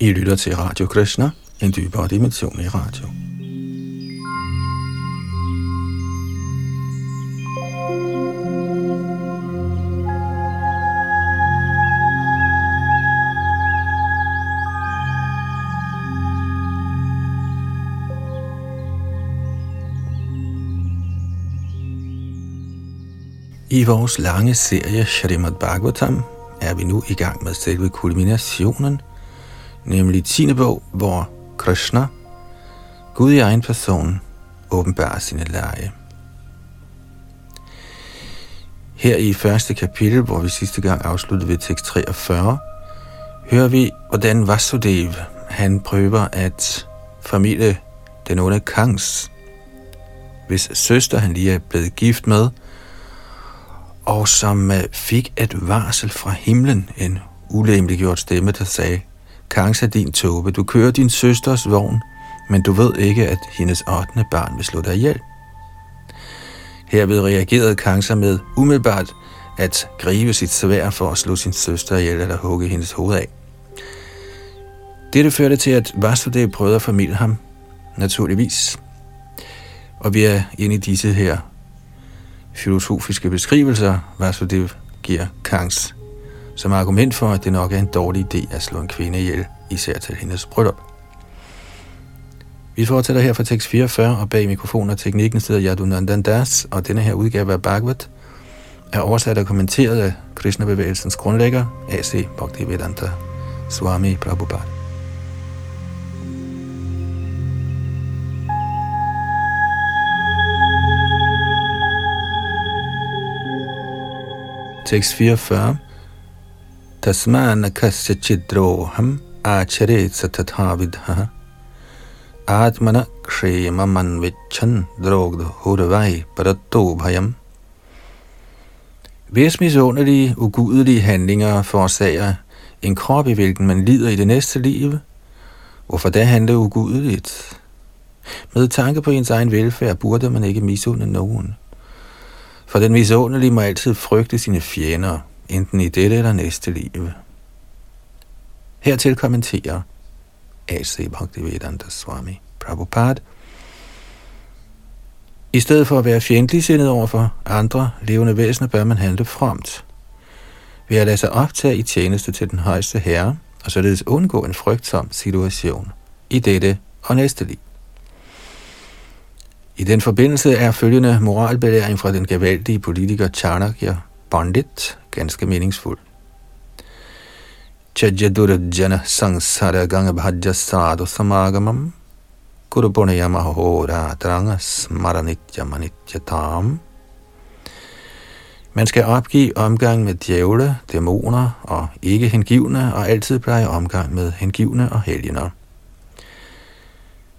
I lytter til Radio Krishna, en dybere dimension i radio. I vores lange serie Shrimad Bhagavatam er vi nu i gang med selve kulminationen, nemlig 10. bog, hvor Krishna, Gud i egen person, åbenbarer sine lege. Her i første kapitel, hvor vi sidste gang afsluttede ved tekst 43, hører vi, hvordan Vasudev, han prøver at formidle den onde Kangs, hvis søster han lige er blevet gift med, og som øh, fik et varsel fra himlen, en ulemliggjort stemme, der sagde, Kangs er din tåbe, du kører din søsters vogn, men du ved ikke, at hendes 8. barn vil slå dig ihjel. Herved reagerede Kangsa med umiddelbart at gribe sit svær for at slå sin søster ihjel eller hugge hendes hoved af. Dette førte til, at Vasudev prøvede at formidle ham, naturligvis. Og vi er inde i disse her filosofiske beskrivelser, Vasudev giver Kangs som argument for, at det nok er en dårlig idé at slå en kvinde ihjel, især til hendes bryllup. Vi fortsætter her fra tekst 44, og bag mikrofonen og teknikken sidder Yadunandan Das, og denne her udgave af Bhagavad er oversat og kommenteret af Krishna-bevægelsens grundlægger, A.C. Bhaktivedanta Swami Prabhupada. Tekst 44 Tasman kasya chidroham acharet satathavidha Atmana kshema manvichan drogd hurvai paratto bhayam Hvis misundelige, ugudelige handlinger forårsager en krop, i hvilken man lider i det næste liv, hvorfor da handle ugudeligt? Med tanke på ens egen velfærd burde man ikke misunde nogen. For den misundelige må altid frygte sine fjender, enten i dette eller næste liv. Hertil kommenterer A.C. Bhaktivedanta Swami Prabhupada. I stedet for at være fjendtlig sindet over for andre levende væsener, bør man handle fremt. Ved at lade sig optage i tjeneste til den højeste herre, og således undgå en frygtsom situation i dette og næste liv. I den forbindelse er følgende moralbelæring fra den gevaldige politiker Chanakya Pandit ganske meningsfuld. Chajadurjana sangsara ganga bhajja sadhu samagamam Kurupunaya mahora dranga smaranitya manityatam Man skal opgive omgang med djævle, dæmoner og ikke hengivne, og altid pleje omgang med hengivne og helgener.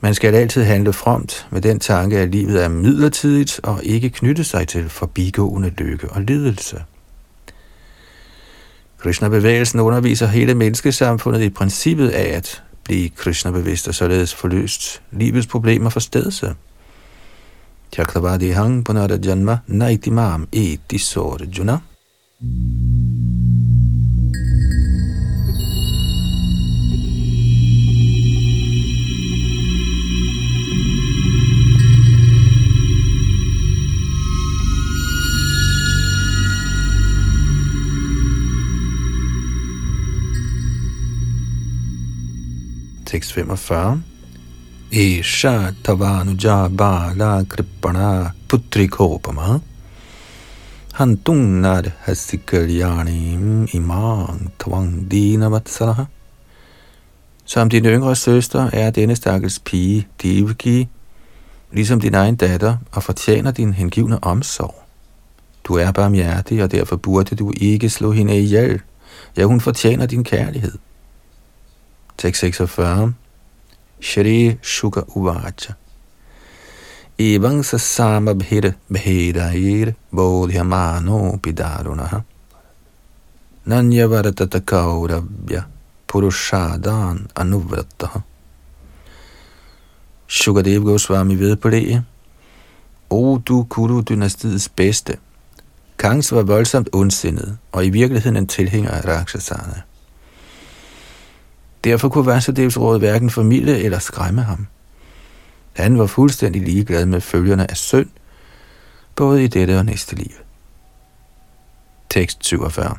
Man skal altid handle fromt med den tanke, at livet er midlertidigt og ikke knytte sig til forbigående lykke og lidelse. Krishna-bevægelsen underviser hele menneskesamfundet i princippet af at blive Krishna-bevidst og således forløst livets problemer for stedse. Chakravadi hang punara janma naitimam eti sorjuna. Tekst 45. Isha tavanuja bala kripana putrikopama hantungnad hasikalyanim imang tvang dina vatsalaha. Som din yngre søster er denne stakkels pige, Devaki, ligesom din egen datter, og fortjener din hengivne omsorg. Du er barmhjertig, og derfor burde du ikke slå hende ihjel. Ja, hun fortjener din kærlighed. Tekst 46. Shri Shuka Uvacha. Evang sasama bhira bhirair bodhyamano pidarunaha. Nanya varatata kauravya purushadan anuvrataha. Shukadev Goswami ved på det. O du Kuru-dynastiets bedste. Kangs var voldsomt ondsindet, og i virkeligheden en tilhænger af Rakshasana. Derfor kunne Vasudevs råd hverken formidle eller skræmme ham. Han var fuldstændig ligeglad med følgerne af synd, både i dette og næste liv. Tekst 47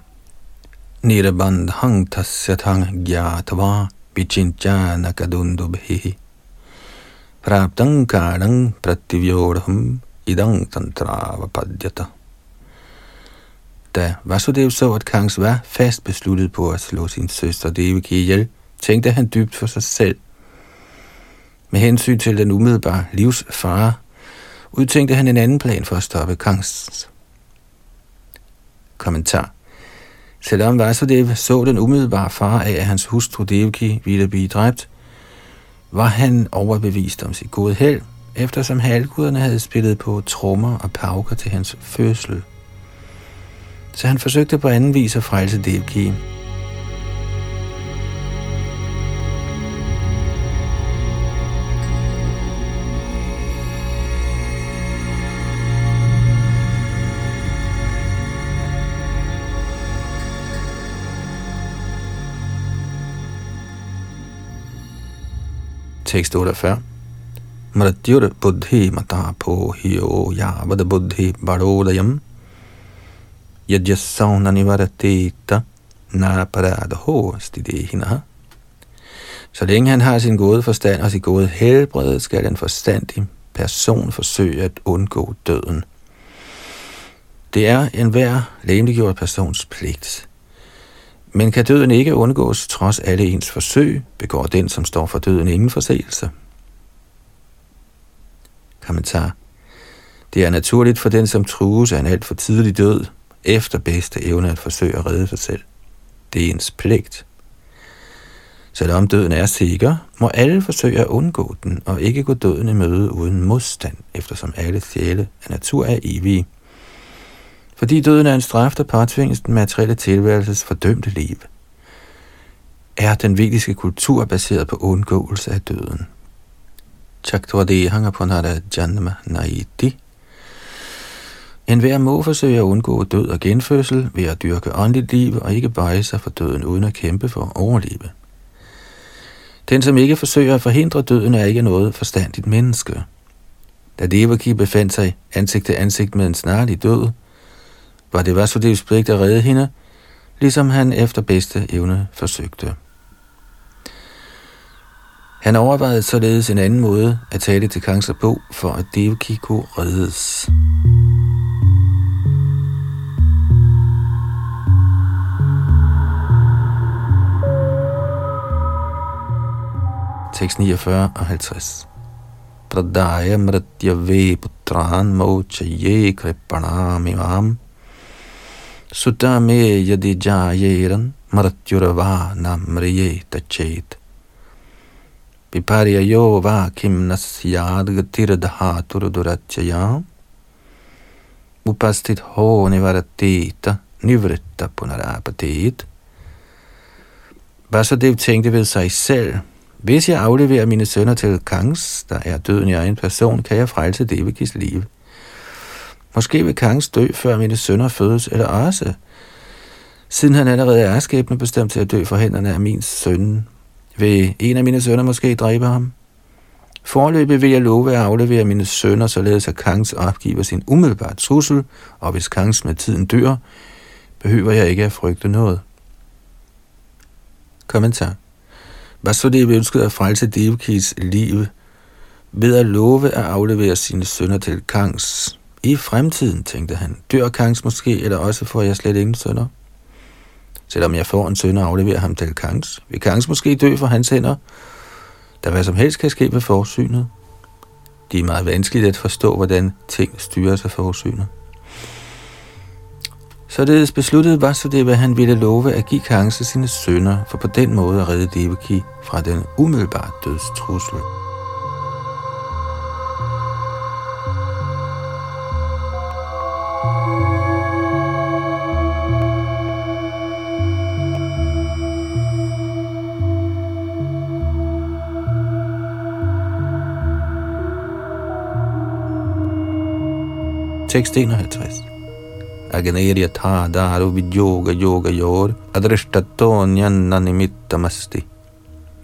Nirbandhang tasyatang gyatva vichinchana kadundubhihi praptang karang prativyorham idang tantravapadyata. Da Vasudev så, at Kangs var fast besluttet på at slå sin søster Devaki ihjel, tænkte han dybt for sig selv. Med hensyn til den umiddelbare livsfare, udtænkte han en anden plan for at stoppe Kangs. Kommentar Selvom Vasudev så den umiddelbare fare af, at hans hustru Devki ville blive dræbt, var han overbevist om sit gode held, eftersom halvguderne havde spillet på trommer og pauker til hans fødsel. Så han forsøgte på anden vis at frelse Devki. Tekst 48. Mratyur buddhi mata po hiyo yavad buddhi barodayam yajyasauna nivarateta na paradaho stidehinaha. Så længe han har sin gode forstand og sit gode helbred, skal den forstandige person forsøge at undgå døden. Det er enhver lemliggjort persons pligt. Men kan døden ikke undgås trods alle ens forsøg, begår den, som står for døden, ingen forseelse. Kommentar. Det er naturligt for den, som trues af en alt for tidlig død, efter bedste evne at forsøge at redde sig selv. Det er ens pligt. Selvom døden er sikker, må alle forsøge at undgå den og ikke gå døden i møde uden modstand, eftersom alle sjæle af natur er evige fordi døden er en straf, der påtvinges den materielle tilværelses fordømte liv. Er den vediske kultur baseret på undgåelse af døden? Chaktvadi hanger på nada janma naiti. En hver må forsøge at undgå død og genfødsel ved at dyrke åndeligt liv og ikke bøje sig for døden uden at kæmpe for at overleve. Den, som ikke forsøger at forhindre døden, er ikke noget forstandigt menneske. Da Devaki befandt sig ansigt til ansigt med en snarlig død, var det Vasudevs pligt at redde hende, ligesom han efter bedste evne forsøgte. Han overvejede således en anden måde at tale til Kangsa på, for at Devaki kunne reddes. Tekst 49 og 50. Pradaya mrityave putran mochaye kripanam imam Sudame yadi jayeran maratyurava namriye tachet. Viparya yo va kim nasyad gatir dhatur durachaya. Upastit ho nivaratita nivritta punarapatit. Vasudev tænkte ved sig selv, hvis jeg afleverer mine sønner til Kangs, der er døden i egen person, kan jeg frelse Devakis liv. Måske vil Kangs dø, før mine sønner fødes, eller også, siden han allerede er skæbne bestemt til at dø for hænderne af min søn. Vil en af mine sønner måske dræbe ham? Forløbet vil jeg love at aflevere mine sønner, således at Kangs opgiver sin umiddelbare trussel, og hvis Kangs med tiden dør, behøver jeg ikke at frygte noget. Kommentar. Vasudev ønskede at frelse Devkis liv ved at love at aflevere sine sønner til Kangs, i fremtiden, tænkte han, dør Kangs måske, eller også får jeg slet ingen sønner. Selvom jeg får en søn og afleverer ham til Kangs, vil Kangs måske dø for hans hænder, da hvad som helst kan ske ved forsynet. Det er meget vanskeligt at forstå, hvordan ting styrer sig forsynet. Således besluttede Vasudeva, at han ville love at give Kangs sine sønner, for på den måde at redde Devaki fra den umiddelbare dødstrussel. Tekst 51. Agneria tha daru vidyoga yoga yor adrishtato nyanna nimittamasti.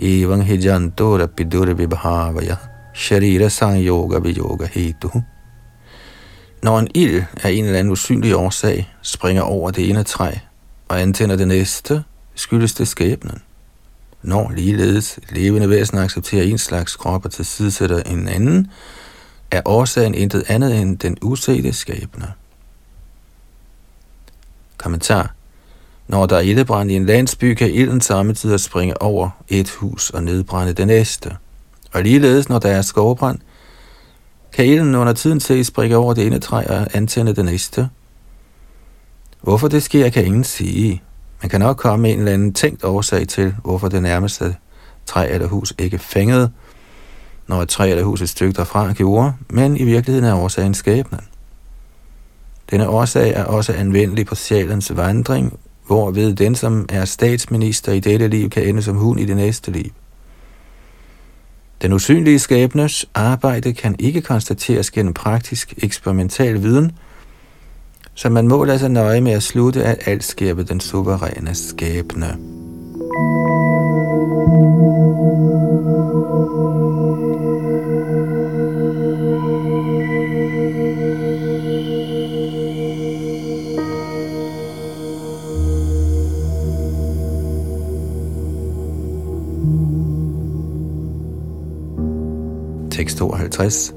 Evang hijanto rapidur vibhavaya sharira sang yoga yoga hetu. Når en ild af en eller anden usynlig årsag springer over det ene træ og antænder det næste, skyldes det skæbnen. Når ligeledes levende væsener accepterer en slags krop og tilsidesætter en anden, er årsagen intet andet end den usete skæbne. Kommentar. Når der er ildebrand i en landsby, kan ilden samtidig springe over et hus og nedbrænde det næste. Og ligeledes, når der er skovbrand, kan ilden under tiden se sprikke over det ene træ og antænde det næste. Hvorfor det sker, kan ingen sige. Man kan nok komme med en eller anden tænkt årsag til, hvorfor det nærmeste træ eller hus ikke fængede, når et træ eller hus et stykke derfra gjorde, men i virkeligheden er årsagen skæbnen. Denne årsag er også anvendelig på sjælens vandring, hvorved den, som er statsminister i dette liv, kan ende som hund i det næste liv. Den usynlige skæbnes arbejde kan ikke konstateres gennem praktisk eksperimental viden, så man må lade sig nøje med at slutte, at alt sker ved den suveræne skæbne. Tekst 52.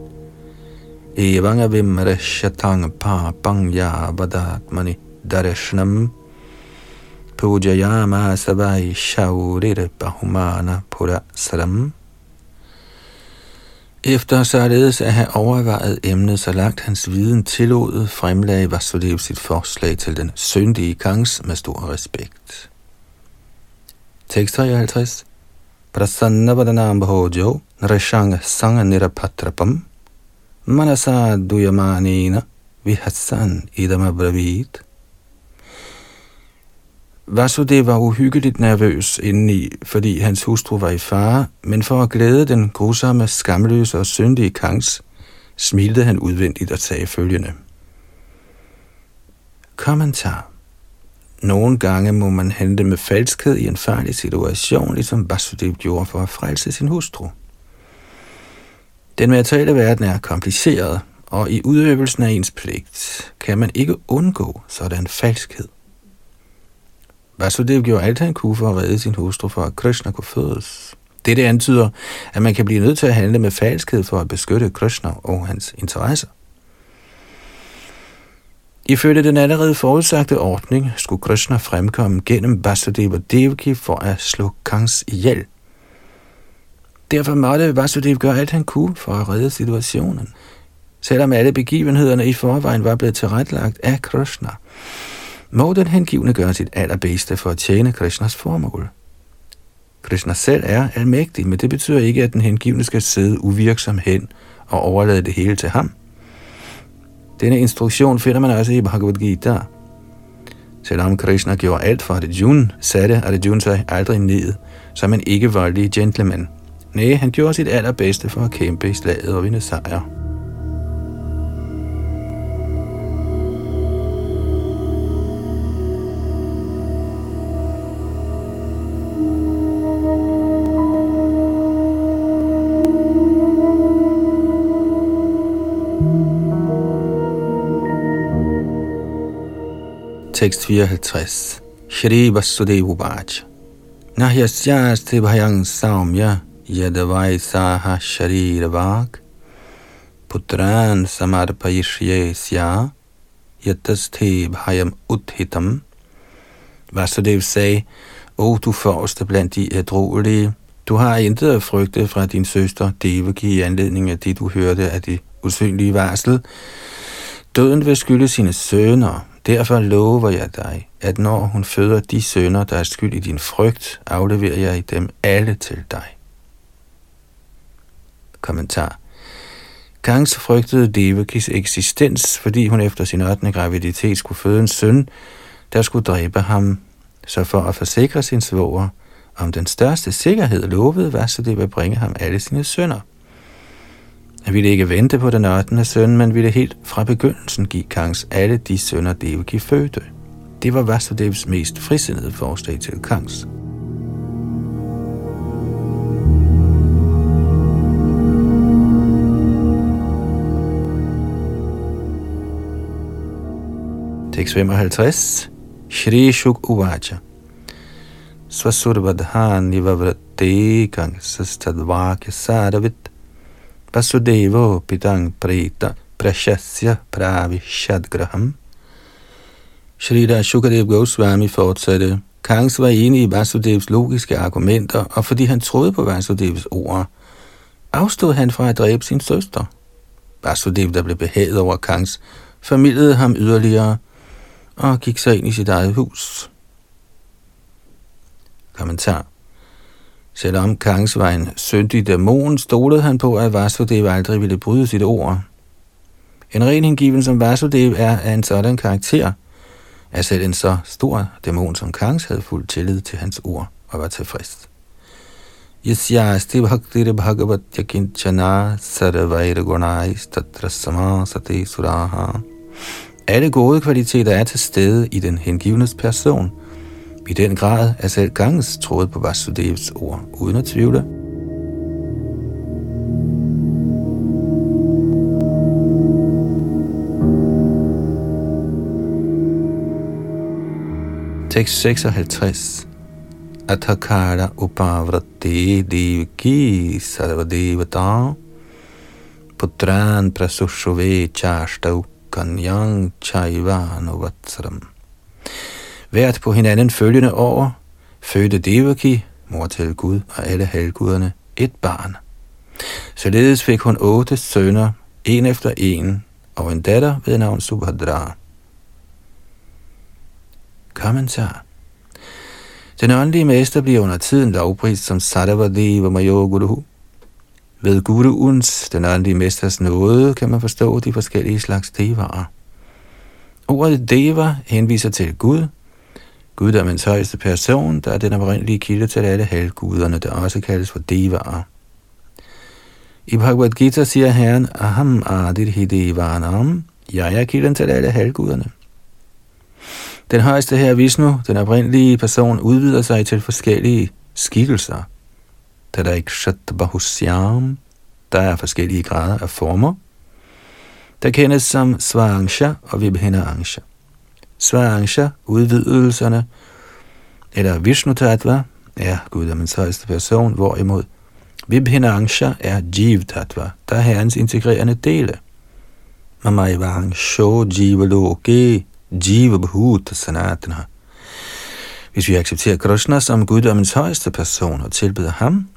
Evanga vimreshatang papang yavadatmani dareshnam pujayama savai shaurir bahumana pura saram. Efter således at have overvejet emnet, så lagt hans viden tillod, fremlagde Vasudev sit forslag til den syndige kangs med stor respekt. Tekst 53 Prasanna bhojo Narashanga sanga nirapatrapam manasa duyamanina vihassan idamabravit. Vasudev var uhyggeligt nervøs indeni, fordi hans hustru var i fare, men for at glæde den grusomme, skamløse og syndige kangs, smilte han udvendigt og sagde følgende. Kommentar nogle gange må man handle med falskhed i en farlig situation, ligesom Vasudev gjorde for at frelse sin hustru. Den materielle verden er kompliceret, og i udøvelsen af ens pligt kan man ikke undgå sådan falskhed. Vasudev gjorde alt, han kunne for at redde sin hustru, for at Krishna kunne fødes. Dette antyder, at man kan blive nødt til at handle med falskhed for at beskytte Krishna og hans interesser. Ifølge den allerede forudsagte ordning skulle Krishna fremkomme gennem Vasudeva Devaki for at slå Kangs ihjel. Derfor måtte Vasudev gøre alt han kunne for at redde situationen. Selvom alle begivenhederne i forvejen var blevet tilrettelagt af Krishna, må den hengivne gøre sit allerbedste for at tjene Krishnas formål. Krishna selv er almægtig, men det betyder ikke, at den hengivne skal sidde uvirksom hen og overlade det hele til ham. Denne instruktion finder man også i Bhagavad Gita. Selvom Krishna gjorde alt for Arjuna, satte Arjuna sig aldrig ned som en ikke-voldelig gentleman. Nej, han gjorde sit allerbedste for at kæmpe i slaget og vinde sejr. Tekst 54. Shri Vasudev Ubach. Nahyasyaste bhayang samya yadavai saha sharirvak putran samarpayishye sya yataste bhayam uthitam. Vasudev sagde, O du forreste blandt de ædrolige, du har intet at frygte fra din søster Devaki i anledning af det, du hørte af det usynlige varsel. Døden vil skylde sine sønner, Derfor lover jeg dig, at når hun føder de sønner, der er skyld i din frygt, afleverer jeg dem alle til dig. Kommentar. Kangs frygtede Devakis eksistens, fordi hun efter sin 8. graviditet skulle føde en søn, der skulle dræbe ham. Så for at forsikre sin svoger om den største sikkerhed lovede Vasudeva at bringe ham alle sine sønner. Han ville ikke vente på den 8. søn, men ville helt fra begyndelsen give Kangs alle de sønner, Devaki fødte. Det var Vasudevs mest frisindede forslag til Kangs. Tekst 55. Shri Shuk Uvacha. Svasurvadhani vavratekang sastadvakya saravit Vasudevo pitang prita prashasya pravishadgraham. Shrita Shukadev Goswami fortsatte. Kangs var enig i Vasudevs logiske argumenter, og fordi han troede på Vasudevs ord, afstod han fra at dræbe sin søster. Vasudev, der blev behaget over Kangs, formidlede ham yderligere og gik så ind i sit eget hus. Kommentar. Selvom Kangs var en syndig dæmon, stolede han på, at Vasudev aldrig ville bryde sit ord. En ren hengiven som Vasudev er af en sådan karakter, at selv en så stor dæmon som Kangs havde fuld tillid til hans ord og var tilfreds. Yasyasti bhaktir bhagavat yakinchana sarvair gunais tatra samasati suraha. Alle gode kvaliteter er til stede i den hengivnes person. I den grad er selv Ganges troet på Vasudevs ord, uden at tvivle. Tekst 56 Athakara upavrati divki sarvadevata putran prasushuve chashtav kanyang chaivanuvatsaram. Hvert på hinanden følgende år fødte Devaki, mor til Gud og alle halvguderne, et barn. Således fik hun otte sønner, en efter en, og en datter ved navn Subhadra. Kommentar Den åndelige mester bliver under tiden lovprist som Sadavadeva Mayoguruhu. Ved Guruens, den åndelige mesters nåde, kan man forstå de forskellige slags devarer. Ordet deva henviser til Gud, guddommens højeste person, der er den oprindelige kilde til alle halvguderne, der også kaldes for devarer. I Bhagavad Gita siger Herren, Aham adir Devanam, jeg er kilden til alle halvguderne. Den højeste her Vishnu, den oprindelige person, udvider sig til forskellige skikkelser. Tadaik Bahusyam, der er forskellige grader af former, der kendes som Svarangsha og Vibhina Angsha. Svarangsha, udvidelserne, eller Vishnu Tattva, er guddommens højeste person, hvorimod Vibhina Angsha er Jiv Tattva, der er herrens integrerende dele. Vang Sho Jiva Loke Jiva Bhut Sanatana. Hvis vi accepterer Krishna som guddommens højeste person og tilbeder ham,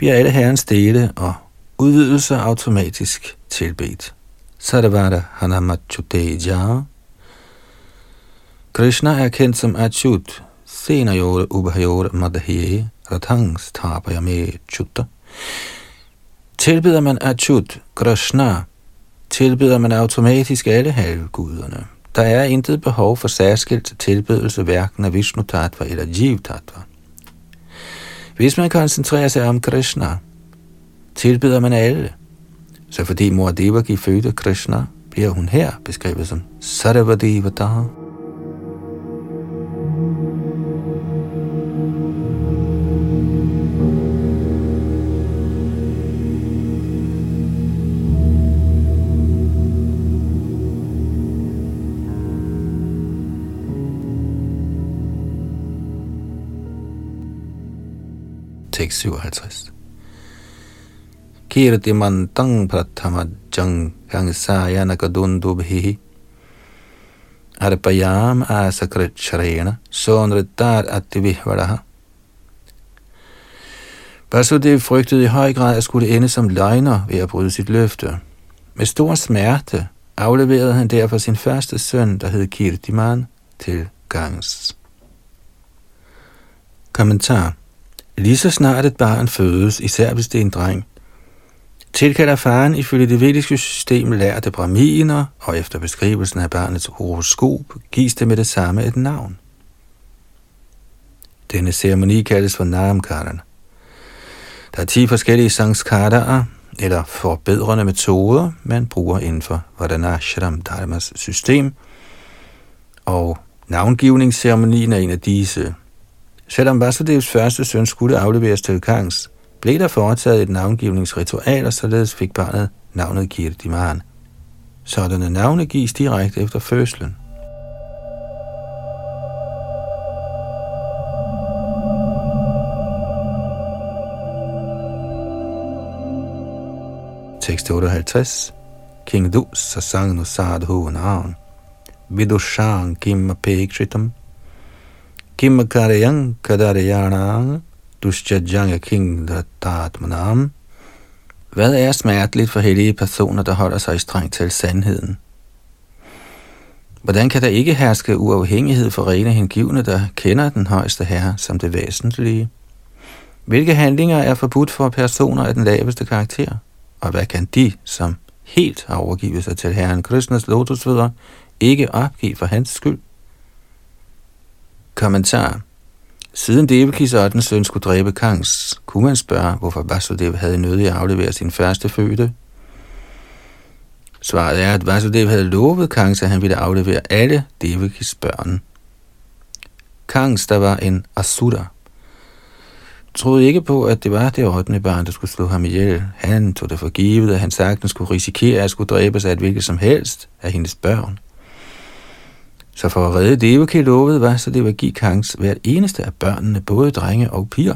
bliver alle herrens dele og udvidelser automatisk tilbedt. Sarvara Hanamachuteja. Krishna er kendt som Achut, Senajore Ubhayore Madhye, Ratangs Tapayame Chutta. Tilbeder man Achut, Krishna, tilbeder man automatisk alle halvguderne. Der er intet behov for særskilt tilbedelse hverken af Vishnu Tattva eller Jiv Tattva. Hvis man koncentrerer sig om Krishna, tilbyder man alle. Så fordi mor Devaki fødte Krishna, bliver hun her beskrevet som Sarvadevata. Tekst 57 kirtimantang prathamajjang hangsayana kadundubhihi arpayam asakritcharena sonritar ativihvadaha. Basudev frygtede i høj grad at skulle ende som løgner ved at bryde sit løfte. Med stor smerte afleverede han derfor sin første søn, der hed Kirtiman, til Gangs. Kommentar Lige så snart et barn fødes, især hvis det er en dreng, tilkalder faren ifølge det vediske system lærte braminer, og efter beskrivelsen af barnets horoskop gives det med det samme et navn. Denne ceremoni kaldes for Namkaran. Der er ti forskellige sanskaraer, eller forbedrende metoder, man bruger inden for Vardhanashram Dharmas system, og navngivningsceremonien er en af disse. Selvom Vasudevs første søn skulle afleveres til Kangs, blev der foretaget et navngivningsritual, og således fik barnet navnet Kirtiman. Sådanne navne gives direkte efter fødslen. Tekst 58 King Du Sasang Nusad Huan Vidushang Kim Apekshitam Kim karyang kadaryanang. Dushjajanga king datatmanam. Hvad er smerteligt for hellige personer, der holder sig i strengt til sandheden? Hvordan kan der ikke herske uafhængighed for rene hengivne, der kender den højeste herre som det væsentlige? Hvilke handlinger er forbudt for personer af den laveste karakter? Og hvad kan de, som helt har overgivet sig til Herren Krishnas lotusfødder, ikke opgive for hans skyld? Kommentar Siden Devakis 8. søn skulle dræbe Kangs, kunne man spørge, hvorfor Vasudev havde nødig at aflevere sin første fødte. Svaret er, at Vasudev havde lovet Kangs, at han ville aflevere alle Devakis børn. Kangs, der var en asura, troede ikke på, at det var det 8. barn, der skulle slå ham ihjel. Han tog det for givet, at han sagtens skulle risikere at skulle dræbes af et hvilket som helst af hendes børn. Så for at redde Devaki lovede var, så det var give Kangs hvert eneste af børnene, både drenge og piger.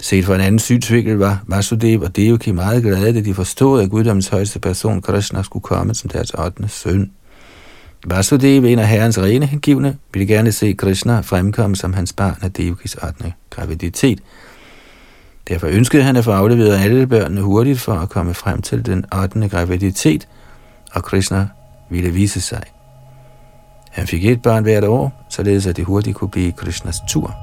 Set fra en anden synsvinkel var Vasudev og Devaki meget glade, da de forstod, at guddommens højeste person, Krishna, skulle komme som deres 8. søn. Vasudev, en af herrens rene hengivne, ville gerne se Krishna fremkomme som hans barn af Devakis 8. graviditet. Derfor ønskede han at få afleveret alle børnene hurtigt for at komme frem til den 8. graviditet, og Krishna ville vise sig. Han fik et barn hvert år, således at det hurtigt kunne blive Krishnas tur.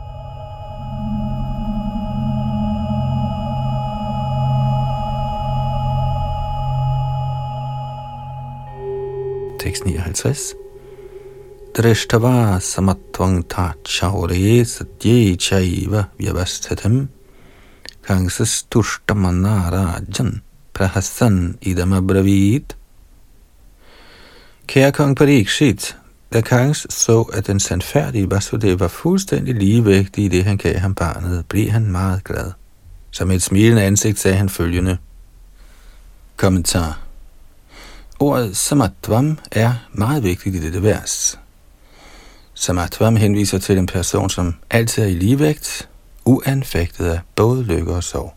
Tekst 59. Drishtava samatvang ta chaure satye chaiva vyavastatam kangsas tushtamanarajan prahassan idam abravit. Kære kong Parikshit, da Kangs så, at den sandfærdige Vasudev var fuldstændig ligevægtig i det, han gav ham barnet, blev han meget glad. Som et smilende ansigt sagde han følgende. Kommentar. Ordet samatvam er meget vigtigt i dette vers. Samatvam henviser til en person, som altid er i ligevægt, uanfægtet af både lykke og sorg.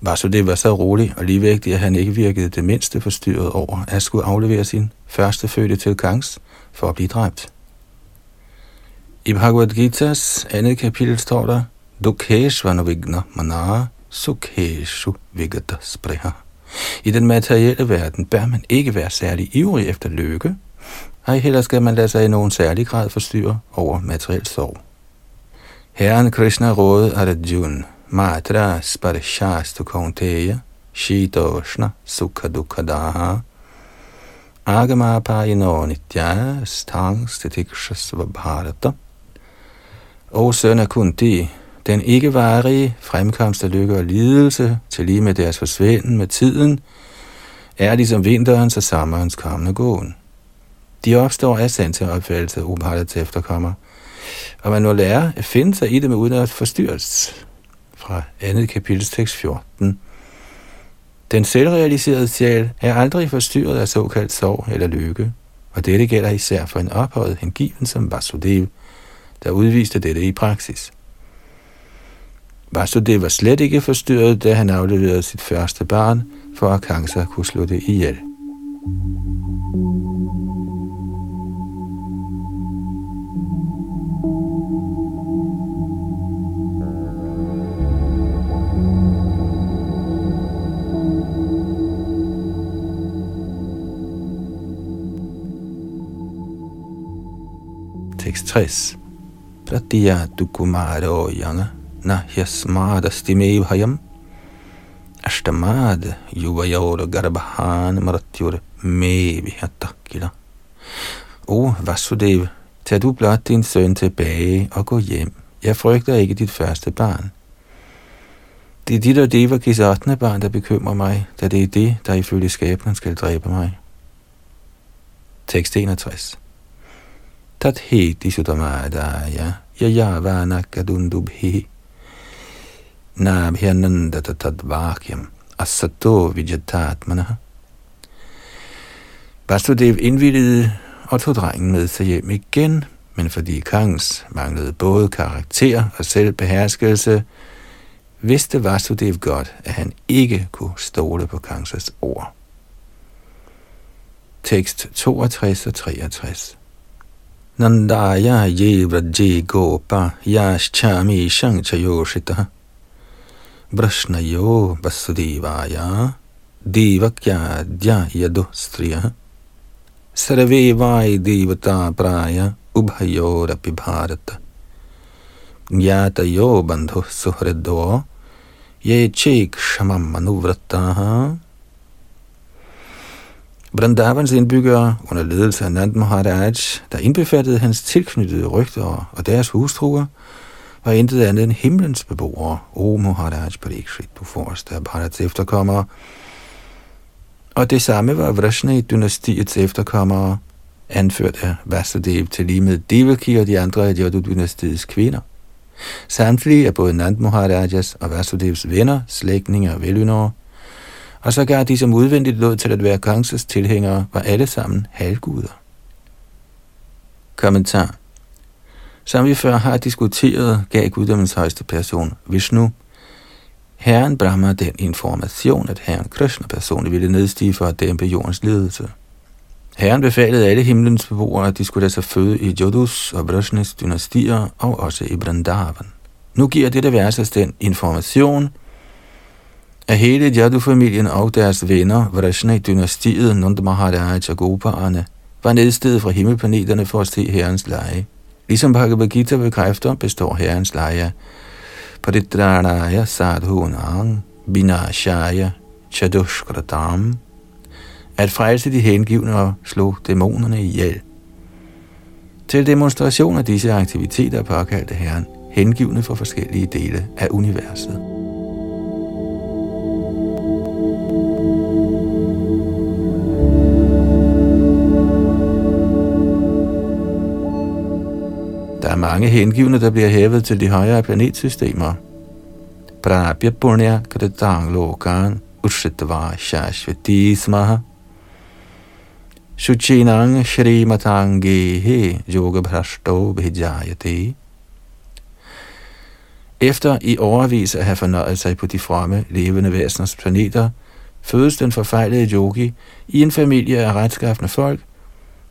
Vasudev var så rolig og ligevægtig, at han ikke virkede det mindste forstyrret over at skulle aflevere sin første fødte til Kangs for at blive dræbt. I Bhagavad Gita's andet kapitel står der, Dukeshvanu vigna manara sukeshu vigata spreha. I den materielle verden bør man ikke være særlig ivrig efter lykke, ej heller skal man lade sig i nogen særlig grad forstyrre over materiel sorg. Herren Krishna rådede Arjuna, Matra Sparishastu Konteya, Shitoshna Sukha Dukkadaha, Agama Payino Nitya Stang Stitikshasva Bharata. O søn af Kunti, den ikke varige fremkomst af lykke og lidelse, til lige med deres forsvinden med tiden, er ligesom vinterens og sommerens kommende gåen. De opstår af sanseopfattelse til efterkommer, og man må lære at finde sig i det med uden at forstyrres. Fra andet kapitel tekst 14. Den selvrealiserede sjæl er aldrig forstyrret af såkaldt sorg eller lykke, og dette gælder især for en ophøjet hengiven som Vasudev, der udviste dette i praksis. Vasudev var slet ikke forstyrret, da han afleverede sit første barn, for at Kansa kunne slå det ihjel. Tekst 60. Pratiya dukumaro yana na hyasmadasti bhayam ashtamad yuvayor garbhan maratyur me vihatakila. O Vasudev, tag du blot din søn tilbage og gå hjem. Jeg frygter ikke dit første barn. Det er dit og Devakis 8. barn, der bekymrer mig, da det er det, der ifølge skæbnen skal dræbe mig. Tekst 61 tatheti sutamadaya yayavana kadundubhi nabhyanandata tadvakyam asato vijatatmana. Vasudev indvildede og tog drengen med sig hjem igen, men fordi Kangs manglede både karakter og selvbeherskelse, vidste Vasudev godt, at han ikke kunne stole på Kangsas ord. Tekst 62 og 63 नन्दाया ये व्रजे गोपा याश्चामीशं च योषितः वृष्णयो वसुदेवाया देवक्याद्या यदुः स्त्रियः। सर्वे वायि देवता प्राय उभयोरपि भारत। ज्ञातयो बन्धुः सुहृदो ये चेक्षमम् अनुवृत्ताः। Vrindavans indbyggere under ledelse af Nand Maharaj, der indbefattede hans tilknyttede rygter og deres hustruer, var intet andet end himlens beboere, O Maharaj Parikshit, du forreste af Bharats efterkommere. Og det samme var Vrishni-dynastiets efterkommere, anført af Vasudev til lige med Devaki og de andre af Yadu-dynastiets kvinder. Samtlige er både Nand Maharajas og Vasudevs venner, slægtninge og velynere og så gav de som udvendigt lod til at være Kangs tilhængere, var alle sammen halvguder. Kommentar Som vi før har diskuteret, gav guddommens højeste person, Vishnu, Herren Brahma den information, at Herren Krishna personligt ville nedstige for at dæmpe jordens ledelse. Herren befalede alle himlens beboere, at de skulle lade sig føde i Jodhus og Vrishnis dynastier og også i Vrindavan. Nu giver dette vers os den information, af hele Jadu-familien og deres venner, Vrishna-dynastiet, Nanda Maharaj og Goparne, var nedstedet fra himmelplaneterne for at se herrens leje. Ligesom Bhagavad Gita bekræfter, består herrens leje af Paritranaya Sadhunang Vinashaya Chadushkratam at frelse de hengivne og slå dæmonerne ihjel. Til demonstration af disse aktiviteter påkaldte Herren hengivne for forskellige dele af universet. Er mange hengivne, der bliver hævet til de højere planetsystemer. Prabhya Punya Kritang Lokan Ushitva Shashvati Smaha Shuchinang Shrimatangehe Yoga Bhrashto Bhijayate. Efter i overvis at have fornøjet sig på de fremme levende væseners planeter, fødes den forfejlede yogi i en familie af retskaffende folk,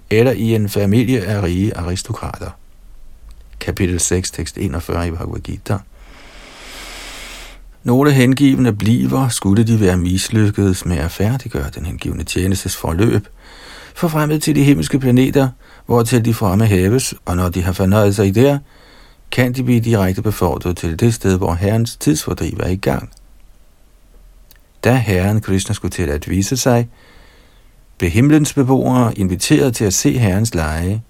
eller i en familie af rige aristokrater. Kapitel 6, tekst 41 i Bhagavad Gita. Nogle hengivende bliver, skulle de være mislykkedes med at færdiggøre den hengivende tjenestes forløb, forfremmet til de himmelske planeter, hvor til de fremme hæves, og når de har fornøjet sig der, kan de blive direkte befordret til det sted, hvor Herrens tidsfordriv er i gang. Da Herren Krishna skulle til at vise sig, blev himlens beboere inviteret til at se Herrens leje.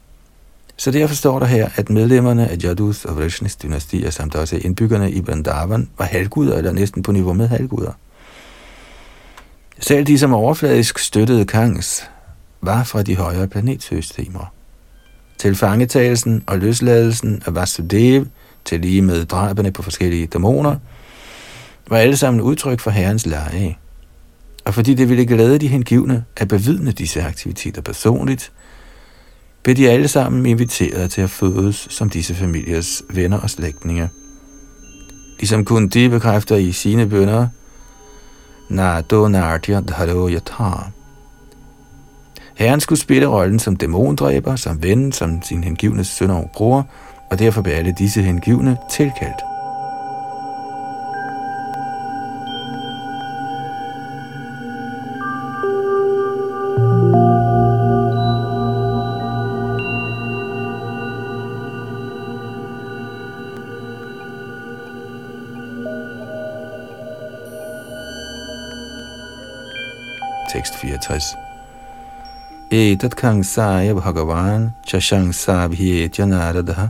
Så derfor står der her, at medlemmerne af Jadus og Vrishnis dynastier, samt også indbyggerne i Vrindavan, var halvguder eller næsten på niveau med halvguder. Selv de, som overfladisk støttede Kangs, var fra de højere planetsystemer. Til fangetagelsen og løsladelsen af Vasudev, til lige med drabene på forskellige dæmoner, var alle sammen udtryk for herrens leje. Og fordi det ville glæde de hengivne at bevidne disse aktiviteter personligt, blev de alle sammen inviteret til at fødes som disse familiers venner og slægtninge. Ligesom kun de bekræfter i sine bønder, Nado Nardya Dharo Yathar, Herren skulle spille rollen som dæmondræber, som ven, som sin hengivne søn og bror, og derfor blev alle disse hengivne tilkaldt. Tekst 64 Etat kangsaya bhagavan chashangsabhyetya naradaha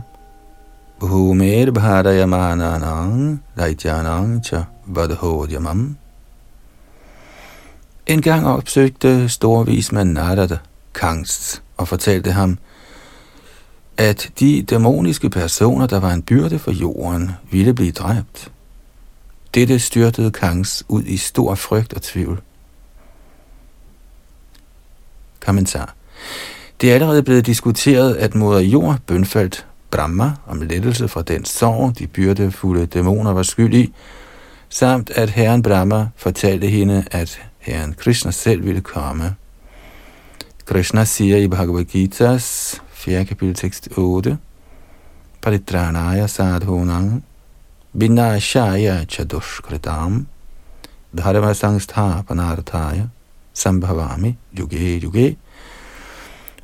bhumer bharayamananang raityanang cha vadhodyamam En gang opsøgte storvismand Narada Kangs og fortalte ham, at de dæmoniske personer, der var en byrde for jorden, ville blive dræbt. Dette styrtede Kangs ud i stor frygt og tvivl. Kommentar. Det er allerede blevet diskuteret, at moder jord bønfaldt Brahma om lettelse fra den sorg, de byrdefulde dæmoner var skyld i, samt at herren Brahma fortalte hende, at herren Krishna selv ville komme. Krishna siger i Bhagavad Gita's 4. kapitel tekst 8, Paritranaya sadhunang vinashaya chadushkritam dharma sangsthapanarthaya sambhavami yuge yuge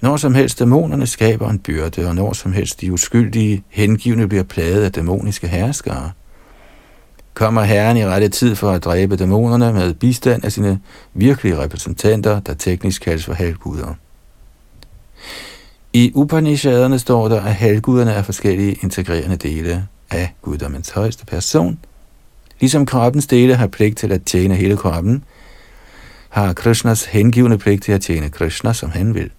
når som helst dæmonerne skaber en byrde, og når som helst de uskyldige hengivne bliver plaget af dæmoniske herskere, kommer Herren i rette tid for at dræbe dæmonerne med bistand af sine virkelige repræsentanter, der teknisk kaldes for halvguder. I Upanishaderne står der, at halvguderne er forskellige integrerende dele af guddommens højeste person. Ligesom kroppens dele har pligt til at tjene hele kroppen, har Krishnas hengivende pligt til at tjene Krishna, som han vil.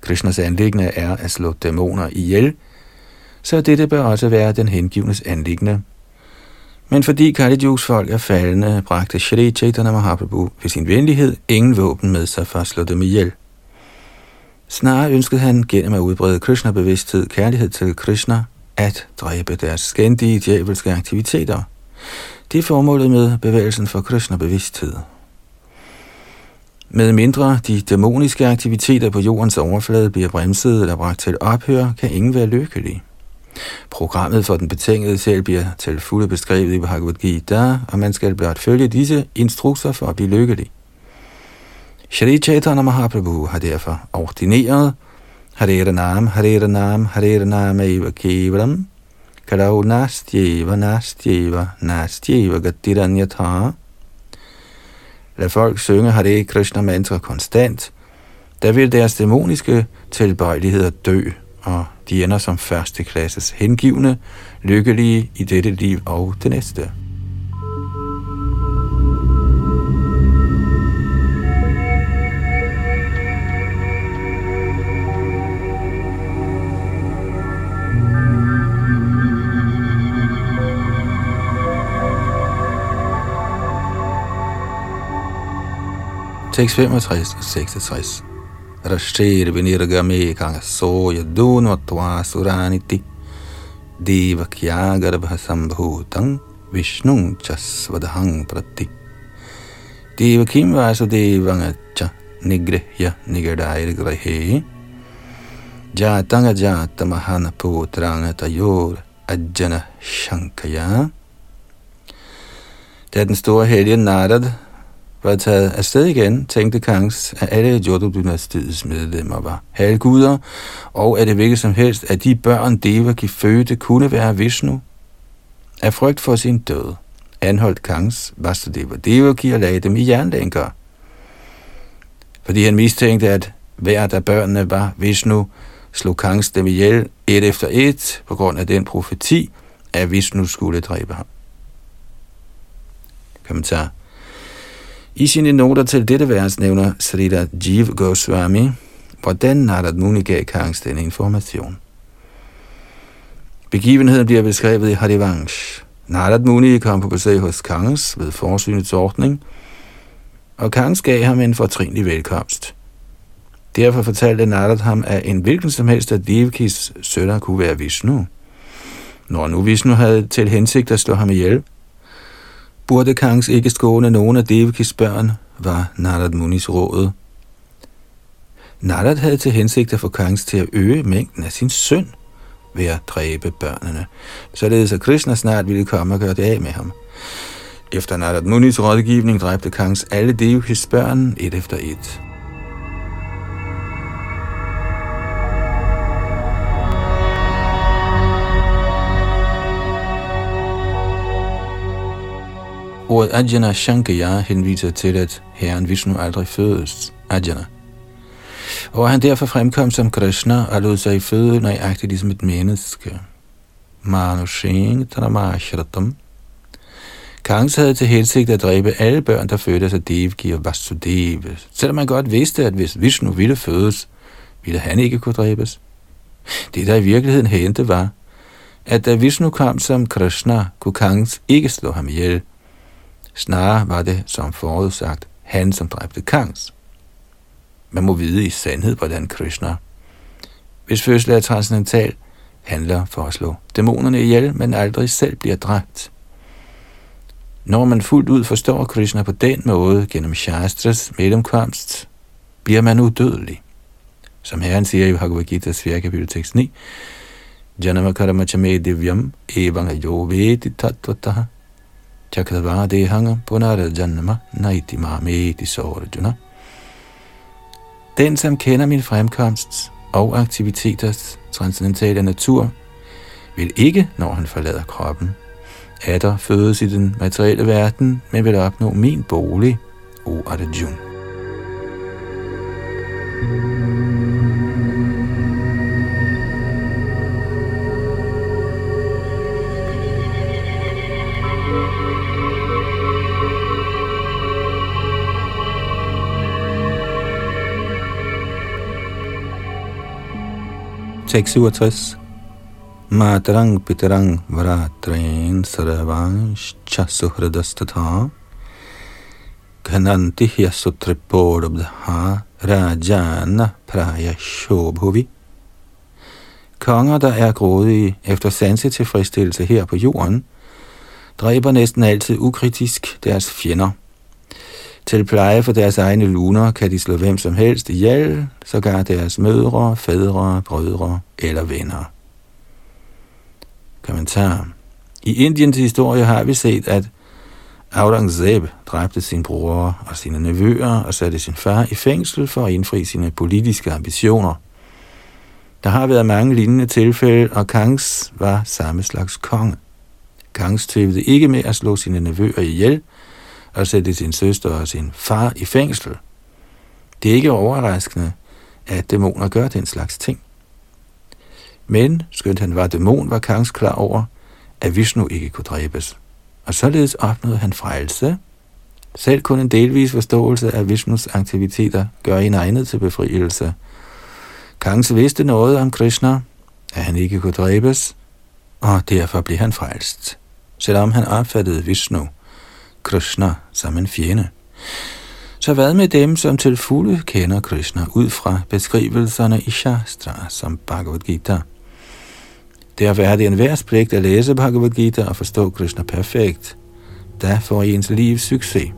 Krishnas anlæggende er at slå dæmoner ihjel, så dette bør også være den hengivnes anlæggende. Men fordi Kalijugs folk er faldende, bragte Shri Chaitanya Mahaprabhu ved sin venlighed ingen våben med sig for at slå dem ihjel. Snarere ønskede han gennem at udbrede Krishna-bevidsthed, kærlighed til Krishna, at dræbe deres skændige djævelske aktiviteter. Det er formålet med bevægelsen for Krishna-bevidsthed. Med mindre de dæmoniske aktiviteter på jordens overflade bliver bremset eller bragt til ophør, kan ingen være lykkelig. Programmet for den betingede selv bliver til fulde beskrevet i Bhagavad Gita, og man skal blot følge disse instrukser for at blive lykkelig. Shri Chaitanya Mahaprabhu har derfor ordineret Hare Nam, Hare Nam, Hare Nam Eva Kevalam, Karau Nastjeva, Nastjeva, Nastjeva Gatiranyatha, Lad folk synge Hare Krishna mantra konstant, der vil deres dæmoniske tilbøjeligheder dø, og de ender som første klasses hengivne, lykkelige i dette liv og det næste. Tekst 65 og 66. Rashir vinirgame kanga soya dunvatva suraniti devakya garbha sambhutang vishnung chasvadhang prati. Devakim vasudevanga cha nigrihya nigadair grahe jatanga jatamahana putranga tayor ajjana shankaya. Da den store helge Narad var taget afsted igen, tænkte Kangs, at alle Jodu-dynastiets medlemmer var halvguder, og at det hvilket som helst, at de børn Devaki fødte kunne være Vishnu. Af frygt for sin død, anholdt Kangs Vasudeva Devaki og lagde dem i jernlænker. Fordi han mistænkte, at hver af børnene var Vishnu, slog Kangs dem ihjel et efter et på grund af den profeti, at Vishnu skulle dræbe ham. Kommentar i sine noter til dette vers nævner Srila Jiv Goswami, hvordan Narad Muni gav Kangs denne information. Begivenheden bliver beskrevet i Harivansh. Narad Muni kom på besøg hos Kangs ved forsynets ordning, og Kangs gav ham en fortrinlig velkomst. Derfor fortalte Narad ham, at en hvilken som helst af Devkis sønner kunne være Vishnu. Når nu Vishnu havde til hensigt at slå ham ihjel, burde Kangs ikke skåne nogen af Devakis børn, var Narad Munis råd. Narad havde til hensigt at få Kangs til at øge mængden af sin søn ved at dræbe børnene, således at Krishna snart ville komme og gøre det af med ham. Efter Narad Munis rådgivning dræbte Kangs alle Devakis børn et efter et. Ordet Ajana Shankaya henviser til, at herren Vishnu aldrig fødes, Ajana. Og han derfor fremkom som Krishna og lod sig føde nøjagtigt ligesom et menneske. Manushing Tanamashratam. Kangs havde til hensigt at dræbe alle børn, der fødtes af Devki og Vasudeva, selvom man godt vidste, at hvis Vishnu ville fødes, ville han ikke kunne dræbes. Det, der i virkeligheden hente, var, at da Vishnu kom som Krishna, kunne Kangs ikke slå ham ihjel, Snarere var det, som forudsagt, han, som dræbte Kangs. Man må vide i sandhed, hvordan Krishna, hvis fødsel er transcendental, handler for at slå dæmonerne ihjel, men aldrig selv bliver dræbt. Når man fuldt ud forstår Krishna på den måde gennem Shastras mellemkomst, bliver man udødelig. Som Herren siger i Bhagavad Gita 4. kapitel tekst 9, Janama karma chame divyam evanga yo vedi tattvataha chakradvara punara janma naiti mameti sorjuna. Den, som kender min fremkomst og aktiviteters transcendentale natur, vil ikke, når han forlader kroppen, atter fødes i den materielle verden, men vil opnå min bolig, O Arjuna. Tekst 67. Matarang pitarang vratrain sarvanshcha suhridastatha Ghananti hyasutripodabdha rajana praya shobhuvi. Konger, der er grådige efter sanse tilfredsstillelse her på jorden, dræber næsten altid ukritisk deres fjender. Til pleje for deres egne luner kan de slå hvem som helst ihjel, sågar deres mødre, fædre, brødre eller venner. Kommentar. I Indiens historie har vi set, at Aurangzeb dræbte sin bror og sine nevøer og satte sin far i fængsel for at indfri sine politiske ambitioner. Der har været mange lignende tilfælde, og Kangs var samme slags konge. Kangs tøvede ikke med at slå sine nevøer ihjel, og sætte sin søster og sin far i fængsel. Det er ikke overraskende, at dæmoner gør den slags ting. Men, skønt han var dæmon, var Kangs klar over, at Vishnu ikke kunne dræbes. Og således opnåede han frelse. Selv kun en delvis forståelse af Vishnus aktiviteter gør en egnet til befrielse. Kangs vidste noget om Krishna, at han ikke kunne dræbes, og derfor blev han frelst, selvom han opfattede Vishnu Krishna som en fjende. Så hvad med dem, som til fulde kender Krishna ud fra beskrivelserne i Shastra som Bhagavad Gita? Derfor er det en værds pligt at læse Bhagavad Gita og forstå Krishna perfekt. Der får ens liv succes.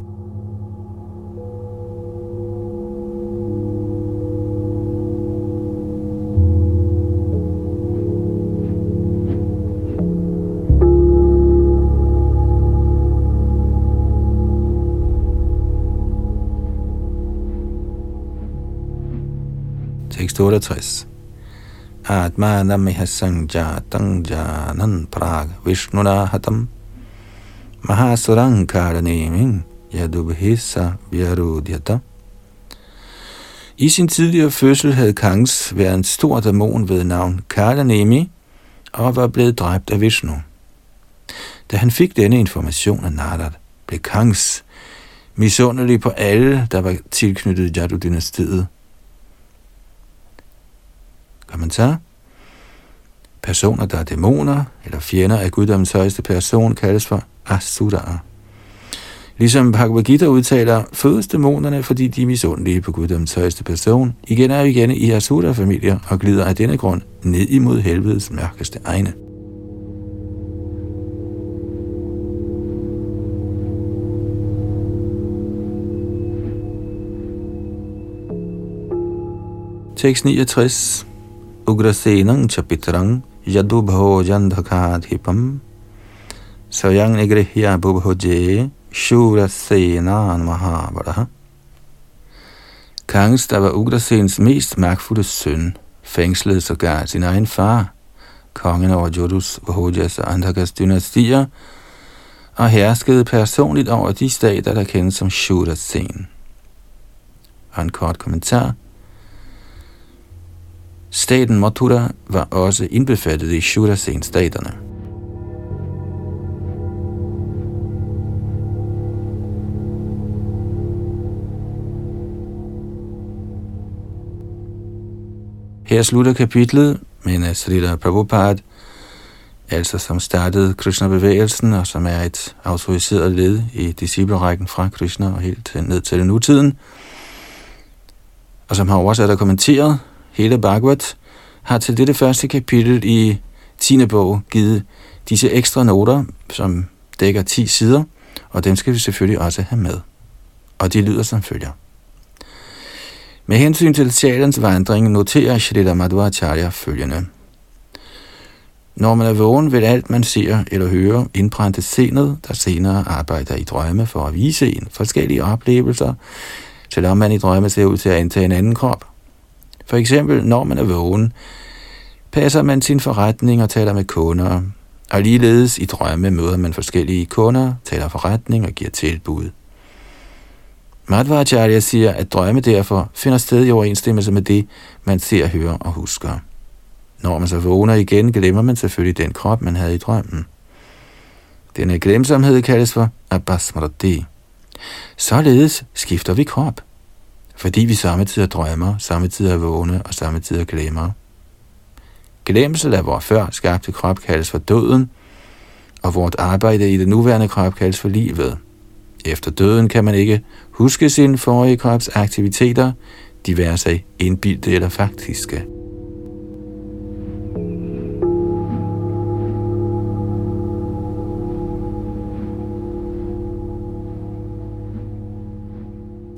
Tekst 68. Atmanam sanjatang janan prag vishnunahatam hatam yadubhisa vyarudhyata. I sin tidligere fødsel havde Kangs været en stor dæmon ved navn Kalanemi og var blevet dræbt af Vishnu. Da han fik denne information af Narad, blev Kangs misundelig på alle, der var tilknyttet Jadu-dynastiet, Kommentar. Personer, der er dæmoner eller fjender af guddommens højeste person, kaldes for asuraer. Ligesom Bhagavad Gita udtaler, fødes dæmonerne, fordi de er misundelige på guddommens højeste person, igen og igen i asura-familier og glider af denne grund ned imod helvedes mørkeste egne. Tekst 69 ugrasenang chapitrang yadubhojandhakadhipam sayang nigrihya bubhoje shurasenan Mahabara. Kangs, der var Ugrasens mest magtfulde søn, fængslede sågar sin egen far, kongen over Jodus, Vahojas og Andhakas dynastier, og herskede personligt over de stater, der kendes som Shurasen. Og en kort kommentar – Staten Mathura var også indbefattet i Shurasen-staterne. Her slutter kapitlet, men Srila Prabhupada, altså som startede Krishna-bevægelsen, og som er et autoriseret led i disciplerækken fra Krishna og helt ned til nutiden, og som har oversat og kommenteret hele Bhagavat, har til dette første kapitel i 10. bog givet disse ekstra noter, som dækker 10 sider, og dem skal vi selvfølgelig også have med. Og de lyder som følger. Med hensyn til sjælens vandring noterer Shrita Madhvacharya følgende. Når man er vågen, vil alt, man ser eller hører, indbrænde senet, der senere arbejder i drømme for at vise en forskellige oplevelser, selvom man i drømme ser ud til at indtage en anden krop. For eksempel, når man er vågen, passer man sin forretning og taler med kunder, og ligeledes i drømme møder man forskellige kunder, taler forretning og giver tilbud. Madhvacharya siger, at drømme derfor finder sted i overensstemmelse med det, man ser, hører og husker. Når man så vågner igen, glemmer man selvfølgelig den krop, man havde i drømmen. Denne glemsomhed kaldes for abasmrati. Således skifter vi krop, fordi vi samtidig drømmer, samtidig er vågne og samtidig glemmer. Glemsel af vores før skabte krop kaldes for døden, og vort arbejde i det nuværende krop kaldes for livet. Efter døden kan man ikke huske sin forrige krops aktiviteter, diverse indbildte eller faktiske.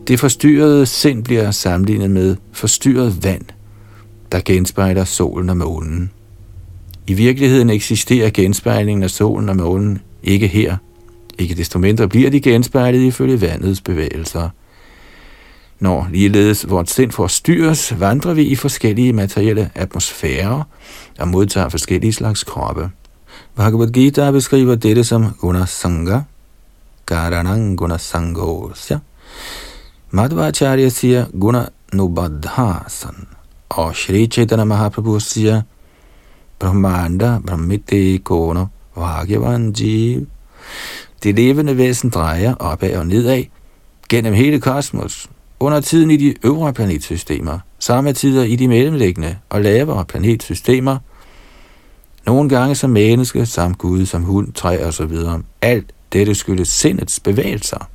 Det forstyrrede sind bliver sammenlignet med forstyrret vand, der genspejler solen og månen. I virkeligheden eksisterer genspejlingen af solen og månen ikke her. Ikke desto mindre bliver de genspejlet ifølge vandets bevægelser. Når ligeledes vores sind forstyrres, vandrer vi i forskellige materielle atmosfærer og modtager forskellige slags kroppe. Bhagavad Gita beskriver dette som Gunasanga, Karanang Gunasangosya, Madhvacharya siger Guna Nubadhasan, og Shri Chaitanya Mahaprabhu siger Brahmanda Brahmite Kono Bhagavan Jeev. Det levende væsen drejer opad og nedad gennem hele kosmos, under tiden i de øvre planetsystemer, samme tider i de mellemliggende og lavere planetsystemer, nogle gange som menneske, som Gud, som hund, træ og så videre. Alt dette skyldes sindets bevægelser.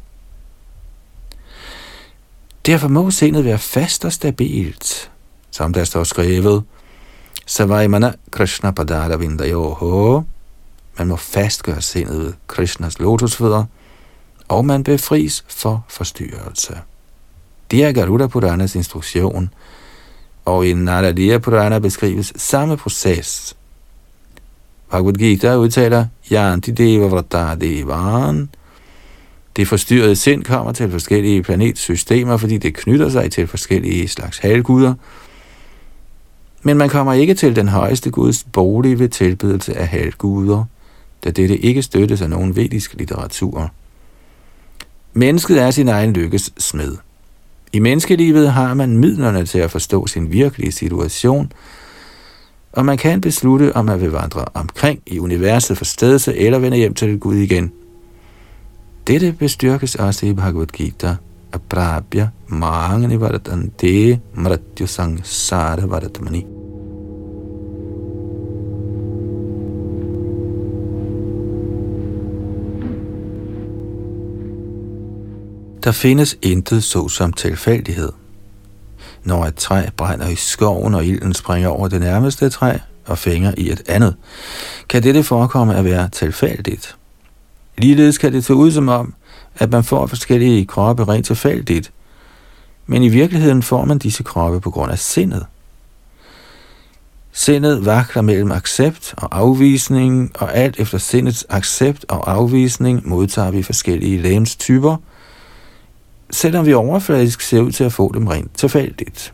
Derfor må sindet være fast og stabilt, som der står skrevet, Savaimana Krishna Padara Vindayoho. Man må fastgøre sindet ved Krishnas lotusfødder, og man befries for forstyrrelse. Det er Garuda Puranas instruktion, og i Naradiya Purana beskrives samme proces. Bhagavad Gita udtaler, Yanti Deva Vrata Devan, det forstyrrede sind kommer til forskellige planetsystemer, fordi det knytter sig til forskellige slags halvguder. Men man kommer ikke til den højeste guds bolig ved tilbedelse af halvguder, da dette ikke støttes af nogen vedisk litteratur. Mennesket er sin egen lykkes smed. I menneskelivet har man midlerne til at forstå sin virkelige situation, og man kan beslutte, om man vil vandre omkring i universet for stedse eller vende hjem til Gud igen – dette bestyrkes også i Bhagavad Gita. Aprabhya mangani varatante mratyu sangsara varatmani. Der findes intet såsom tilfældighed. Når et træ brænder i skoven, og ilden springer over det nærmeste træ og fænger i et andet, kan dette forekomme at være tilfældigt. Ligeledes kan det se ud som om, at man får forskellige kroppe rent tilfældigt, men i virkeligheden får man disse kroppe på grund af sindet. Sindet vakler mellem accept og afvisning, og alt efter sindets accept og afvisning modtager vi forskellige lægemstyper, selvom vi overfladisk ser ud til at få dem rent tilfældigt.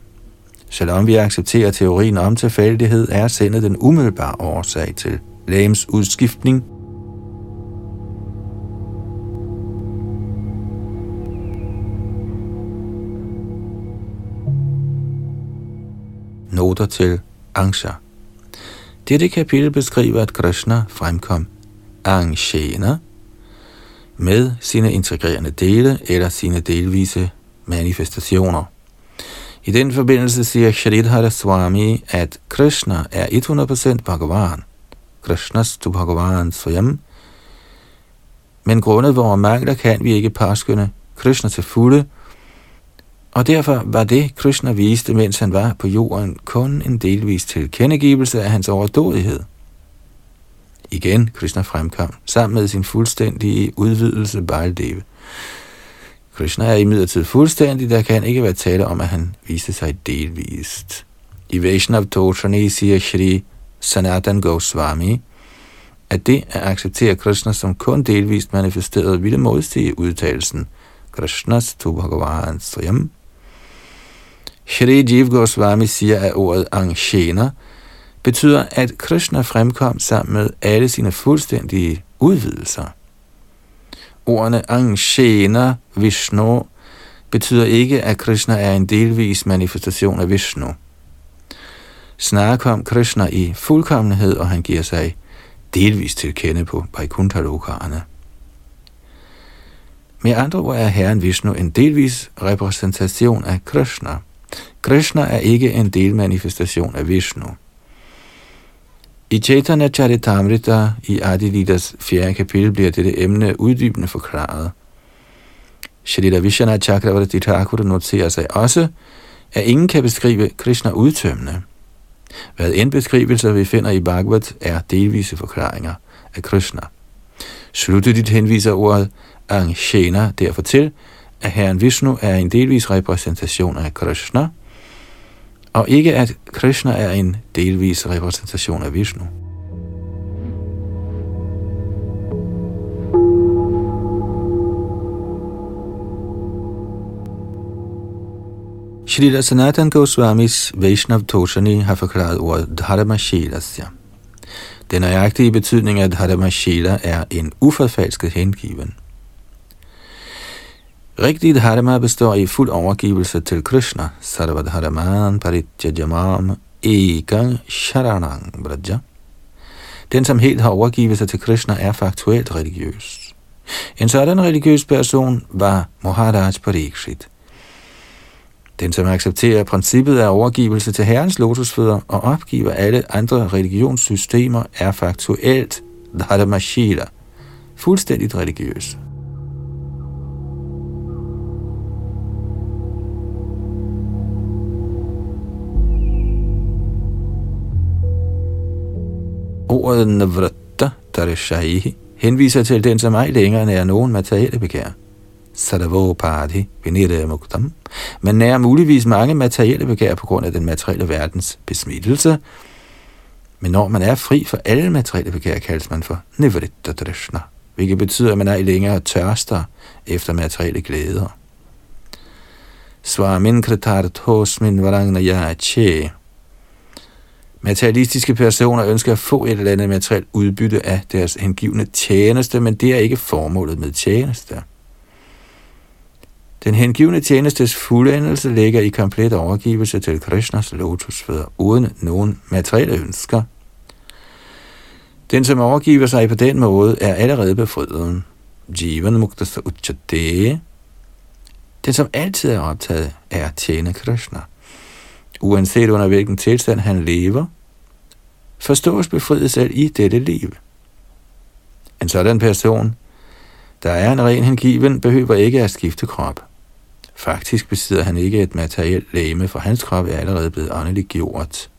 Selvom vi accepterer teorien om tilfældighed, er sindet den umiddelbare årsag til lægens udskiftning – noter til Angsha. Dette kapitel beskriver, at Krishna fremkom Angshena med sine integrerende dele eller sine delvise manifestationer. I den forbindelse siger Shridhara Swami, at Krishna er 100% Bhagavan. Krishnas tu Bhagavan Swayam. Men grundet vores mangler kan vi ikke påskynde Krishna til fulde, og derfor var det, Krishna viste, mens han var på jorden, kun en delvis tilkendegivelse af hans overdådighed. Igen, Krishna fremkom sammen med sin fuldstændige udvidelse Baldeva. Krishna er imidlertid fuldstændig, der kan ikke være tale om, at han viste sig delvist. I Vaishnav Totrani siger Shri Sanatan Goswami, at det at acceptere Krishna som kun delvist manifesteret ville modstige udtalelsen Krishnas tu Bhagavan Sriyam. Shri Jiv Goswami siger, at ordet Angshena betyder, at Krishna fremkom sammen med alle sine fuldstændige udvidelser. Ordene Angshena Vishnu betyder ikke, at Krishna er en delvis manifestation af Vishnu. Snarere kom Krishna i fuldkommenhed, og han giver sig delvis til kende på Vaikuntha-lokarerne. Med andre ord er Herren Vishnu en delvis repræsentation af Krishna. Krishna er ikke en delmanifestation af Vishnu. I Chaitanya Charitamrita i Adilidas 4. kapitel bliver dette emne uddybende forklaret. Shrita Vishana Chakravarti Thakur noterer sig også, at ingen kan beskrive Krishna udtømmende. Hvad end beskrivelser vi finder i Bhagavad er delvise forklaringer af Krishna. Sluttet henviser ordet Angshena derfor til, at Herren Vishnu er en delvis repræsentation af Krishna, og ikke at Krishna er en delvis repræsentation af Vishnu. Shri Sanatan Goswamis Vaishnav Toshani har forklaret ordet Dharmashilasya. Den nøjagtige betydning af Dharmashila er en uforfalsket hengiven. Rigtigt dharma består i fuld overgivelse til Krishna, sarvadharaman parityajamam ekang sharanang braja. Den, som helt har overgivet sig til Krishna, er faktuelt religiøs. En sådan religiøs person var Maharaj Parikshit. Den, som accepterer princippet af overgivelse til Herrens lotusfødder og opgiver alle andre religionssystemer, er faktuelt Dharmashila, fuldstændigt religiøs. Ordet navratta tarashaihi henviser til den, som ej længere er nogen materielle begær. Sadavopadi vinire muktam, men nærer muligvis mange materielle begær på grund af den materielle verdens besmittelse, men når man er fri for alle materielle begær, kaldes man for nivritta drishna, hvilket betyder, at man ej længere tørster efter materielle glæder. Swamin kritart hosmin varangna yache, Materialistiske personer ønsker at få et eller andet materielt udbytte af deres hengivne tjeneste, men det er ikke formålet med tjeneste. Den hengivne tjenestes fuldendelse ligger i komplet overgivelse til Krishnas lotusfødder, uden nogen materielle ønsker. Den, som overgiver sig på den måde, er allerede befriet. Jivan muktasa uchate. Den, som altid er optaget, er at tjene Krishna. Uanset under hvilken tilstand han lever, forstås befriet selv i dette liv. En sådan person, der er en ren hengiven, behøver ikke at skifte krop. Faktisk besidder han ikke et materielt læme, for hans krop er allerede blevet åndeligt gjort.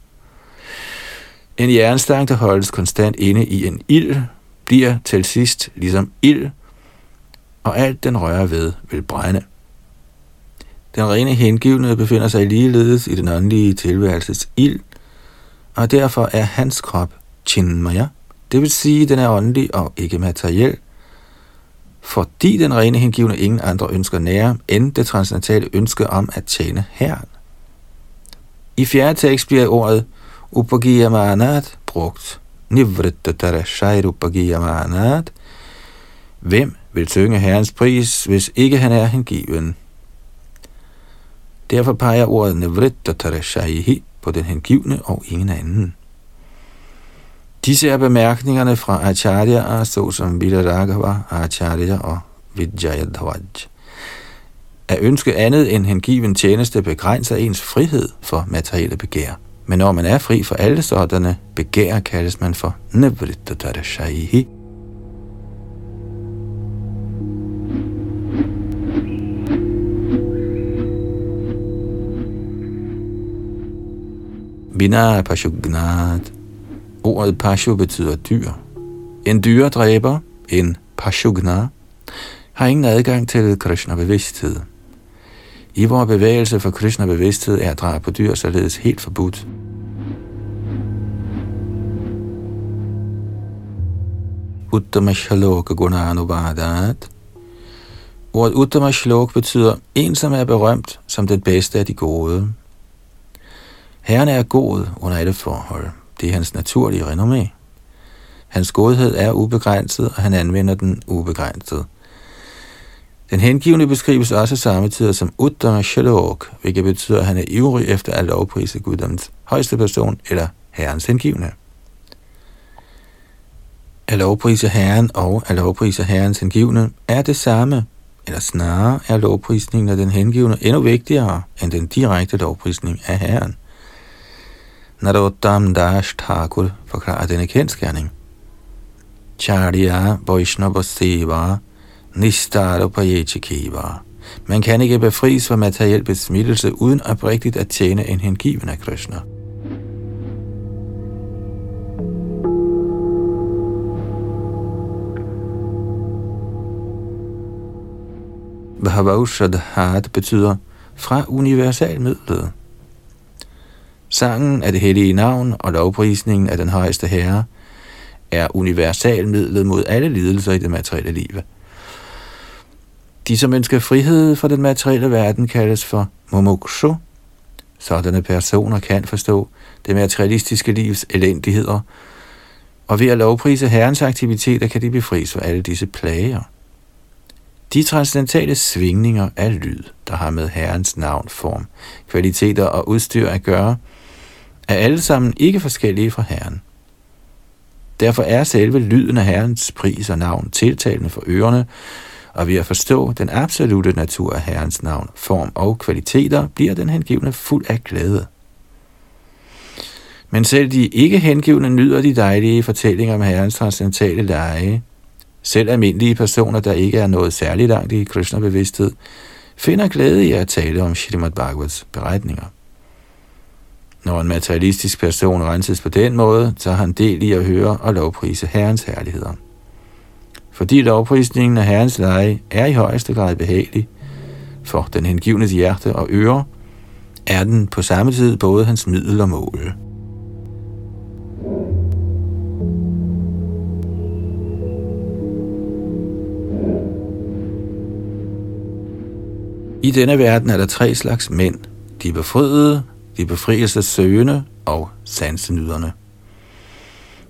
En jernstang, der holdes konstant inde i en ild, bliver til sidst ligesom ild, og alt den rører ved vil brænde. Den rene hengivne befinder sig ligeledes i den åndelige tilværelses ild, og derfor er hans krop chinmaya, det vil sige, den er åndelig og ikke materiel, fordi den rene hengivne ingen andre ønsker nære end det transcendentale ønske om at tjene Herren. I fjerde tekst bliver ordet upagiyamanat brugt. Nivrittatarashai upagiyamanat. Hvem vil synge Herrens pris, hvis ikke han er hengiven? Derfor peger ordet nivrittatarashai på den hengivne og ingen anden. Disse er bemærkningerne fra Acharya, såsom Vidaragava, Acharya og Vijayadhvaj. At ønske andet end hengiven tjeneste begrænser ens frihed for materielle begær. Men når man er fri for alle sådanne begær, kaldes man for Nivrittatarashaihi. Vina Pashugnat Ordet pashu betyder dyr. En dyredræber, en pashugna, har ingen adgang til Krishna-bevidsthed. I vores bevægelse for Krishna-bevidsthed er drab på dyr således helt forbudt. Uttama Shalok Gunanubhadat. Ordet Uttamashaloka betyder en, som er berømt som den bedste af de gode. Herren er god under alle forhold. Det er hans naturlige renommé. Hans godhed er ubegrænset, og han anvender den ubegrænset. Den hengivne beskrives også samtidig som Uttama Shalok, hvilket betyder, at han er ivrig efter at lovprise guddoms højeste person eller herrens hengivne. At lovprise herren og at lovprise herrens hengivne er det samme, eller snarere er lovprisningen af den hengivne endnu vigtigere end den direkte lovprisning af herren. Narottam Dash Thakur forklarer denne kendskærning. Charya Vaishnava Seva Nistara Payechikiva. Man kan ikke befries fra materiel besmittelse uden oprigtigt at tjene en hengiven af Krishna. Bhavaushadhat betyder fra universalmidlet. Sangen af det hellige navn og lovprisningen af den højeste herre er universalmidlet mod alle lidelser i det materielle liv. De, som ønsker frihed fra den materielle verden, kaldes for momokshu. Sådanne personer kan forstå det materialistiske livs elendigheder, og ved at lovprise Herrens aktiviteter kan de befries fra alle disse plager. De transcendentale svingninger af lyd, der har med Herrens navn, form, kvaliteter og udstyr at gøre, er alle sammen ikke forskellige fra Herren. Derfor er selve lyden af Herrens pris og navn tiltalende for ørerne, og ved at forstå den absolute natur af Herrens navn, form og kvaliteter, bliver den hengivne fuld af glæde. Men selv de ikke hengivne nyder de dejlige fortællinger om Herrens transcendentale lege. Selv almindelige personer, der ikke er noget særligt langt i Krishna-bevidsthed, finder glæde i at tale om Shrimad Bhagavats beretninger. Når en materialistisk person renses på den måde, så han del i at høre og lovprise Herrens herligheder. Fordi lovprisningen af Herrens leje er i højeste grad behagelig for den hengivnes hjerte og øre, er den på samme tid både hans middel og mål. I denne verden er der tre slags mænd. De befriede, de befrielsessøgende og sansenyderne.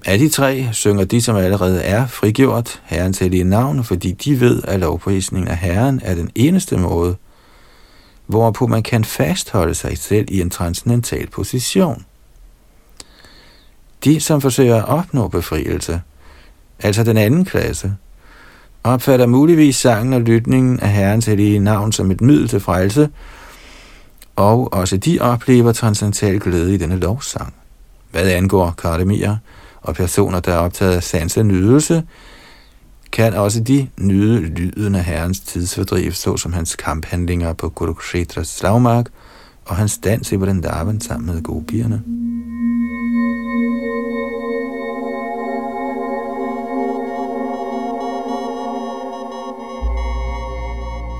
Af de tre synger de, som allerede er frigjort, Herrens hellige navn, fordi de ved, at lovprisningen af Herren er den eneste måde, hvorpå man kan fastholde sig selv i en transcendental position. De, som forsøger at opnå befrielse, altså den anden klasse, opfatter muligvis sangen og lytningen af Herrens hellige navn som et middel til frelse, og også de oplever transcendental glæde i denne lovsang. Hvad angår kardemier og personer, der er optaget af sans og nydelse, kan også de nyde lyden af Herrens tidsfordriv, såsom hans kamphandlinger på Kurukshetras slagmark og hans dans i Vrindavan sammen med gopierne.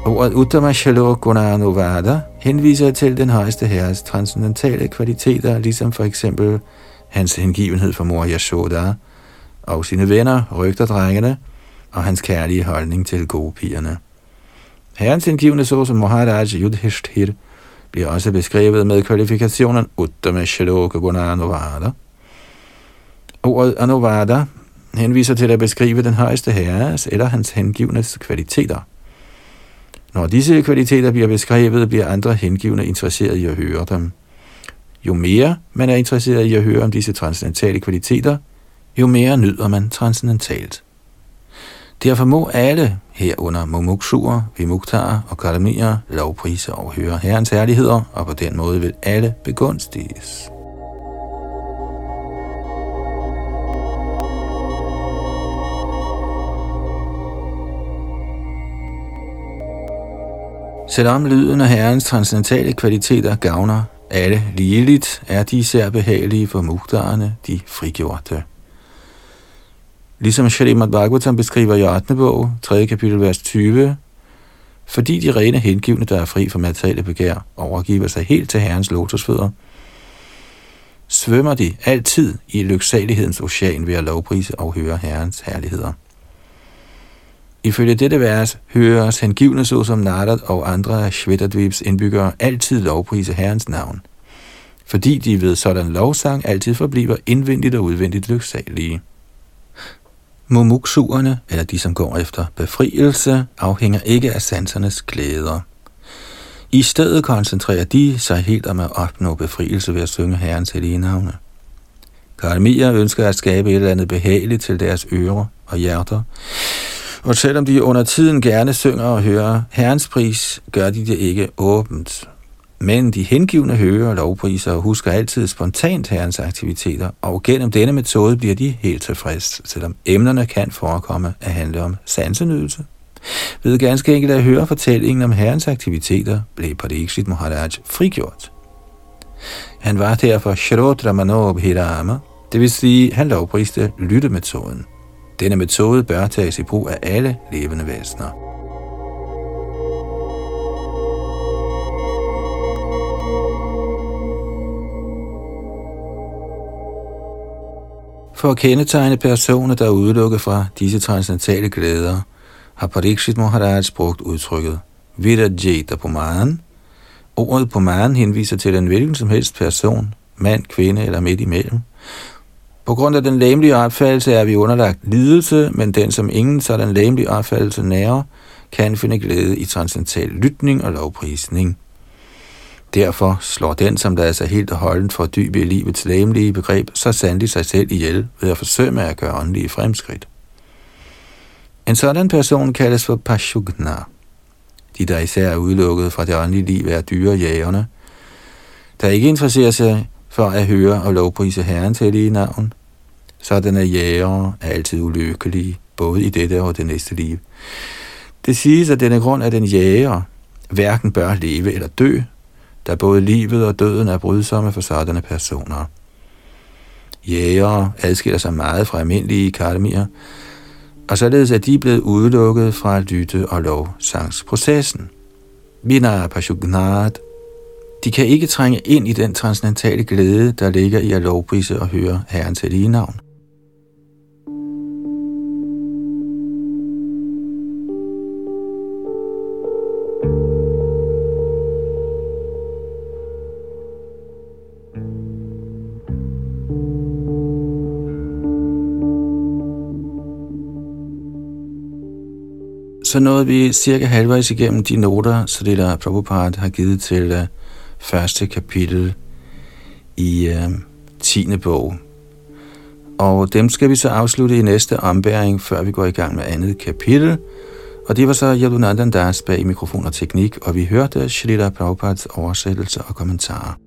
Ordet Uttama Shalok henviser til den højeste herres transcendentale kvaliteter, ligesom for eksempel hans hengivenhed for mor Yashoda og sine venner, rygterdrengene, og hans kærlige holdning til pigerne. Herrens hengivne såsom Maharaj Yudhishthir bliver også beskrevet med kvalifikationen Uttama Shaloka Gunanuvada. Ordet Anuvada henviser til at beskrive den højeste herres eller hans hengivnes kvaliteter – når disse kvaliteter bliver beskrevet, bliver andre hengivne interesseret i at høre dem. Jo mere man er interesseret i at høre om disse transcendentale kvaliteter, jo mere nyder man transcendentalt. Derfor må alle herunder mumuksuer, vimuktarer og kalamier lovprise og høre herrens herligheder, og på den måde vil alle begunstiges. Selvom lyden af Herrens transcendentale kvaliteter gavner alle ligeligt, er de især behagelige for mugtarerne, de frigjorte. Ligesom Shalimad Bhagavatam beskriver i 8. bog, 3. kapitel, vers 20, fordi de rene hengivne, der er fri for materielle begær, overgiver sig helt til Herrens lotusfødder, svømmer de altid i lyksalighedens ocean ved at lovprise og høre Herrens herligheder. Ifølge dette vers høres hengivne såsom Narad og andre af Shvetadvibs indbyggere altid lovprise Herrens navn, fordi de ved sådan lovsang altid forbliver indvendigt og udvendigt lyksalige. Mumuksuerne, eller de som går efter befrielse, afhænger ikke af sansernes glæder. I stedet koncentrerer de sig helt om at opnå befrielse ved at synge Herrens hellige navne. Karmier ønsker at skabe et eller andet behageligt til deres ører og hjerter, og selvom de under tiden gerne synger og hører Herrens pris, gør de det ikke åbent. Men de hengivne hører lovpriser og husker altid spontant herrens aktiviteter, og gennem denne metode bliver de helt tilfreds, selvom emnerne kan forekomme at handle om sansenydelse. Ved ganske enkelt at høre fortællingen om herrens aktiviteter, blev Pariksit Maharaj frigjort. Han var derfor Shrodra Manobhirama, det vil sige, han lovpriste lyttemetoden. Denne metode bør tages i brug af alle levende væsener. For at kendetegne personer, der er udelukket fra disse transcendentale glæder, har Parikshit Maharaj brugt udtrykket Vidajeta Puman. Ordet Puman henviser til en hvilken som helst person, mand, kvinde eller midt imellem. På grund af den læmelige opfattelse er vi underlagt lidelse, men den, som ingen sådan læmelig opfattelse nærer, kan finde glæde i transcendental lytning og lovprisning. Derfor slår den, som lader sig helt og holdent for dybe i livets læmelige begreb, så sandelig sig selv ihjel ved at forsøge med at gøre åndelige fremskridt. En sådan person kaldes for Pashugna. De, der især er udelukket fra det åndelige liv, er dyrejægerne, der ikke interesserer sig for at høre og lovprise Herrens hellige i navn. Sådanne jægere er altid ulykkelige, både i dette og det næste liv. Det siges, at denne grund, at den jæger hverken bør leve eller dø, da både livet og døden er brydsomme for sådanne personer. Jægere adskiller sig meget fra almindelige akademier, og således er de blevet udelukket fra lytte- og lovsangsprocessen. Vinaya Pashugnat. De kan ikke trænge ind i den transcendentale glæde, der ligger i at lovprise og høre Herrens hellige navn. så nåede vi cirka halvvejs igennem de noter, så det der Prabhupada har givet til øh, første kapitel i øh, 10. bog. Og dem skal vi så afslutte i næste ombæring, før vi går i gang med andet kapitel. Og det var så Yadunandan Das bag mikrofon og teknik, og vi hørte Shrita Prabhupads oversættelse og kommentarer.